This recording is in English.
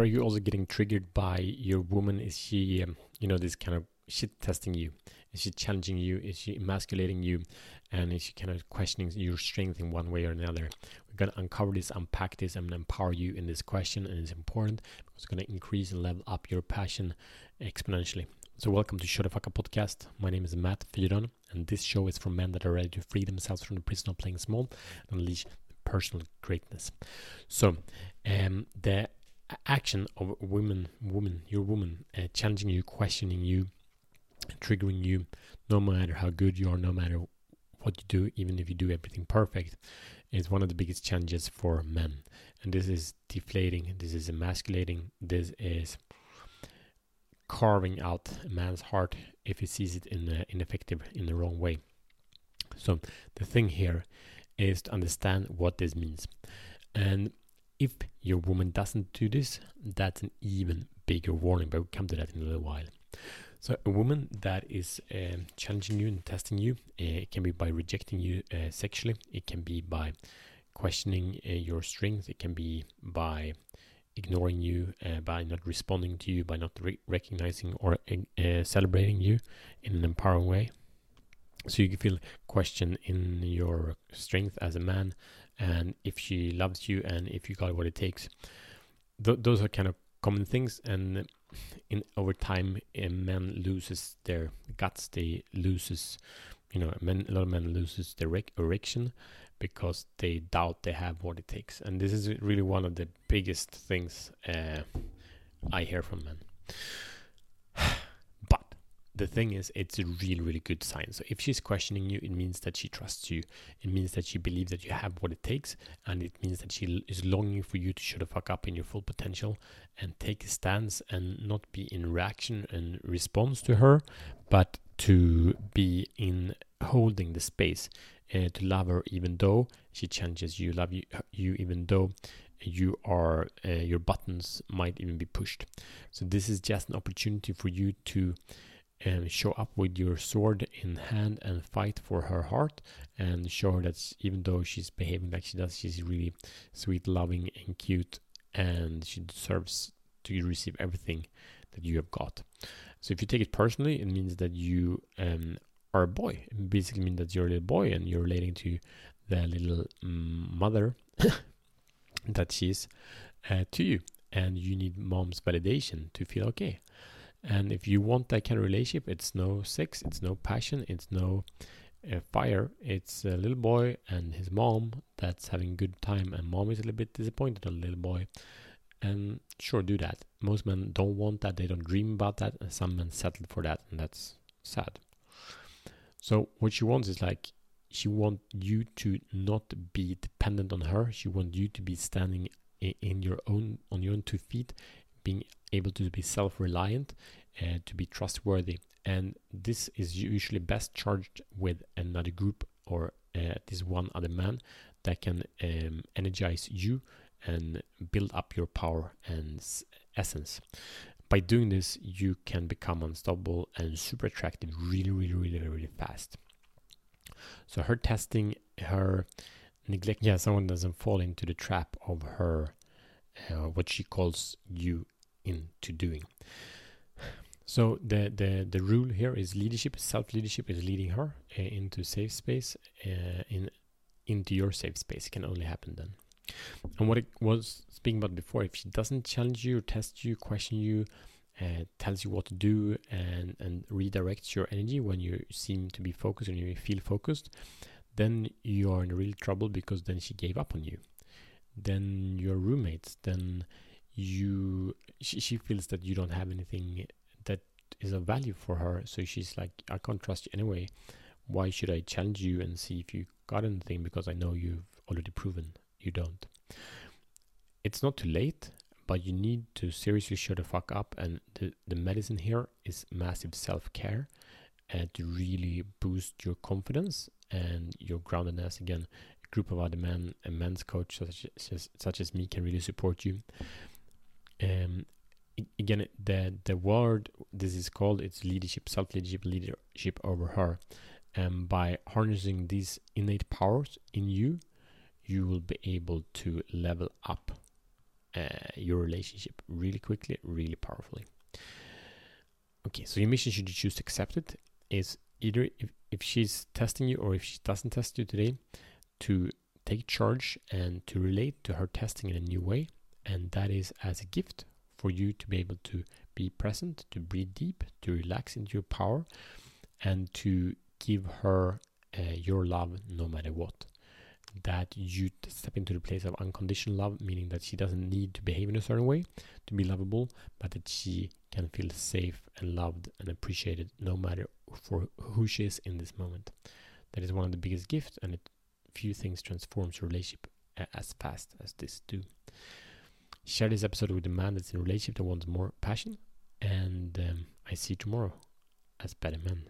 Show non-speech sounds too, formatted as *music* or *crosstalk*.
Are you also getting triggered by your woman? Is she, um, you know, this kind of shit testing you? Is she challenging you? Is she emasculating you? And is she kind of questioning your strength in one way or another? We're going to uncover this, unpack this, and empower you in this question. And it's important because it's going to increase and level up your passion exponentially. So, welcome to Show the Fuck Up podcast. My name is Matt Fyron, and this show is for men that are ready to free themselves from the prison of playing small and unleash personal greatness. So, um, the action of women, woman, your woman, uh, challenging you, questioning you, triggering you, no matter how good you are, no matter what you do, even if you do everything perfect, is one of the biggest challenges for men. And this is deflating, this is emasculating, this is carving out a man's heart if he sees it in uh, ineffective in the wrong way. So the thing here is to understand what this means. And if your woman doesn't do this, that's an even bigger warning, but we'll come to that in a little while. So, a woman that is um, challenging you and testing you, uh, it can be by rejecting you uh, sexually, it can be by questioning uh, your strength, it can be by ignoring you, uh, by not responding to you, by not re- recognizing or uh, celebrating you in an empowering way. So, you can feel question in your strength as a man, and if she loves you and if you got what it takes. Th- those are kind of common things, and in over time, a man loses their guts. They loses, you know, men, a lot of men loses their erection because they doubt they have what it takes, and this is really one of the biggest things uh, I hear from men the thing is, it's a really, really good sign. So if she's questioning you, it means that she trusts you. It means that she believes that you have what it takes, and it means that she is longing for you to show the fuck up in your full potential and take a stance and not be in reaction and response to her, but to be in holding the space uh, to love her even though she challenges you, love you, you even though you are uh, your buttons might even be pushed. So this is just an opportunity for you to and show up with your sword in hand and fight for her heart and show her that even though she's behaving like she does, she's really sweet, loving, and cute, and she deserves to receive everything that you have got. So if you take it personally, it means that you um, are a boy. It basically means that you're a little boy and you're relating to the little um, mother *coughs* that she's uh, to you, and you need mom's validation to feel okay. And if you want that kind of relationship, it's no sex, it's no passion, it's no uh, fire. It's a little boy and his mom that's having good time, and mom is a little bit disappointed on little boy. And sure, do that. Most men don't want that, they don't dream about that, and some men settle for that, and that's sad. So, what she wants is like, she wants you to not be dependent on her. She wants you to be standing in your own on your own two feet being able to be self-reliant uh, to be trustworthy. And this is usually best charged with another group or uh, this one other man that can um, energize you and build up your power and essence. By doing this you can become unstoppable and super attractive really really really really fast. So her testing her neglect yeah someone doesn't fall into the trap of her uh, what she calls you into doing. So the the the rule here is leadership, self leadership is leading her uh, into safe space, uh, in into your safe space. It can only happen then. And what it was speaking about before, if she doesn't challenge you, test you, question you, uh, tells you what to do, and and redirects your energy when you seem to be focused and you feel focused, then you are in real trouble because then she gave up on you. Then your roommates, then you she, she feels that you don't have anything that is of value for her. So she's like i can't trust you anyway. Why should i challenge you and see if you got anything? Because i know you've already proven you don't. It's not too late but you need to seriously shut the fuck up. And the, the medicine here is massive self-care and uh, to really boost your confidence and your groundedness again group of other men a men's coach such as, such as me can really support you um, again the the word this is called it's leadership self leadership leadership over her and by harnessing these innate powers in you you will be able to level up uh, your relationship really quickly, really powerfully. Okay, so your mission, should you choose to accept it, is either if, if she's testing you or if she doesn't test you today, to take charge and to relate to her testing in a new way. And that is as a gift for you to be able to be present, to breathe deep, to relax into your power, and to give her uh, your love no matter what that you step into the place of unconditional love, meaning that she doesn't need to behave in a certain way to be lovable, but that she can feel safe and loved and appreciated no matter for who she is in this moment. That is one of the biggest gifts, and it, few things transforms relationship as fast as this do. Share this episode with a man that's in a relationship that wants more passion, and um, I see you tomorrow as better men.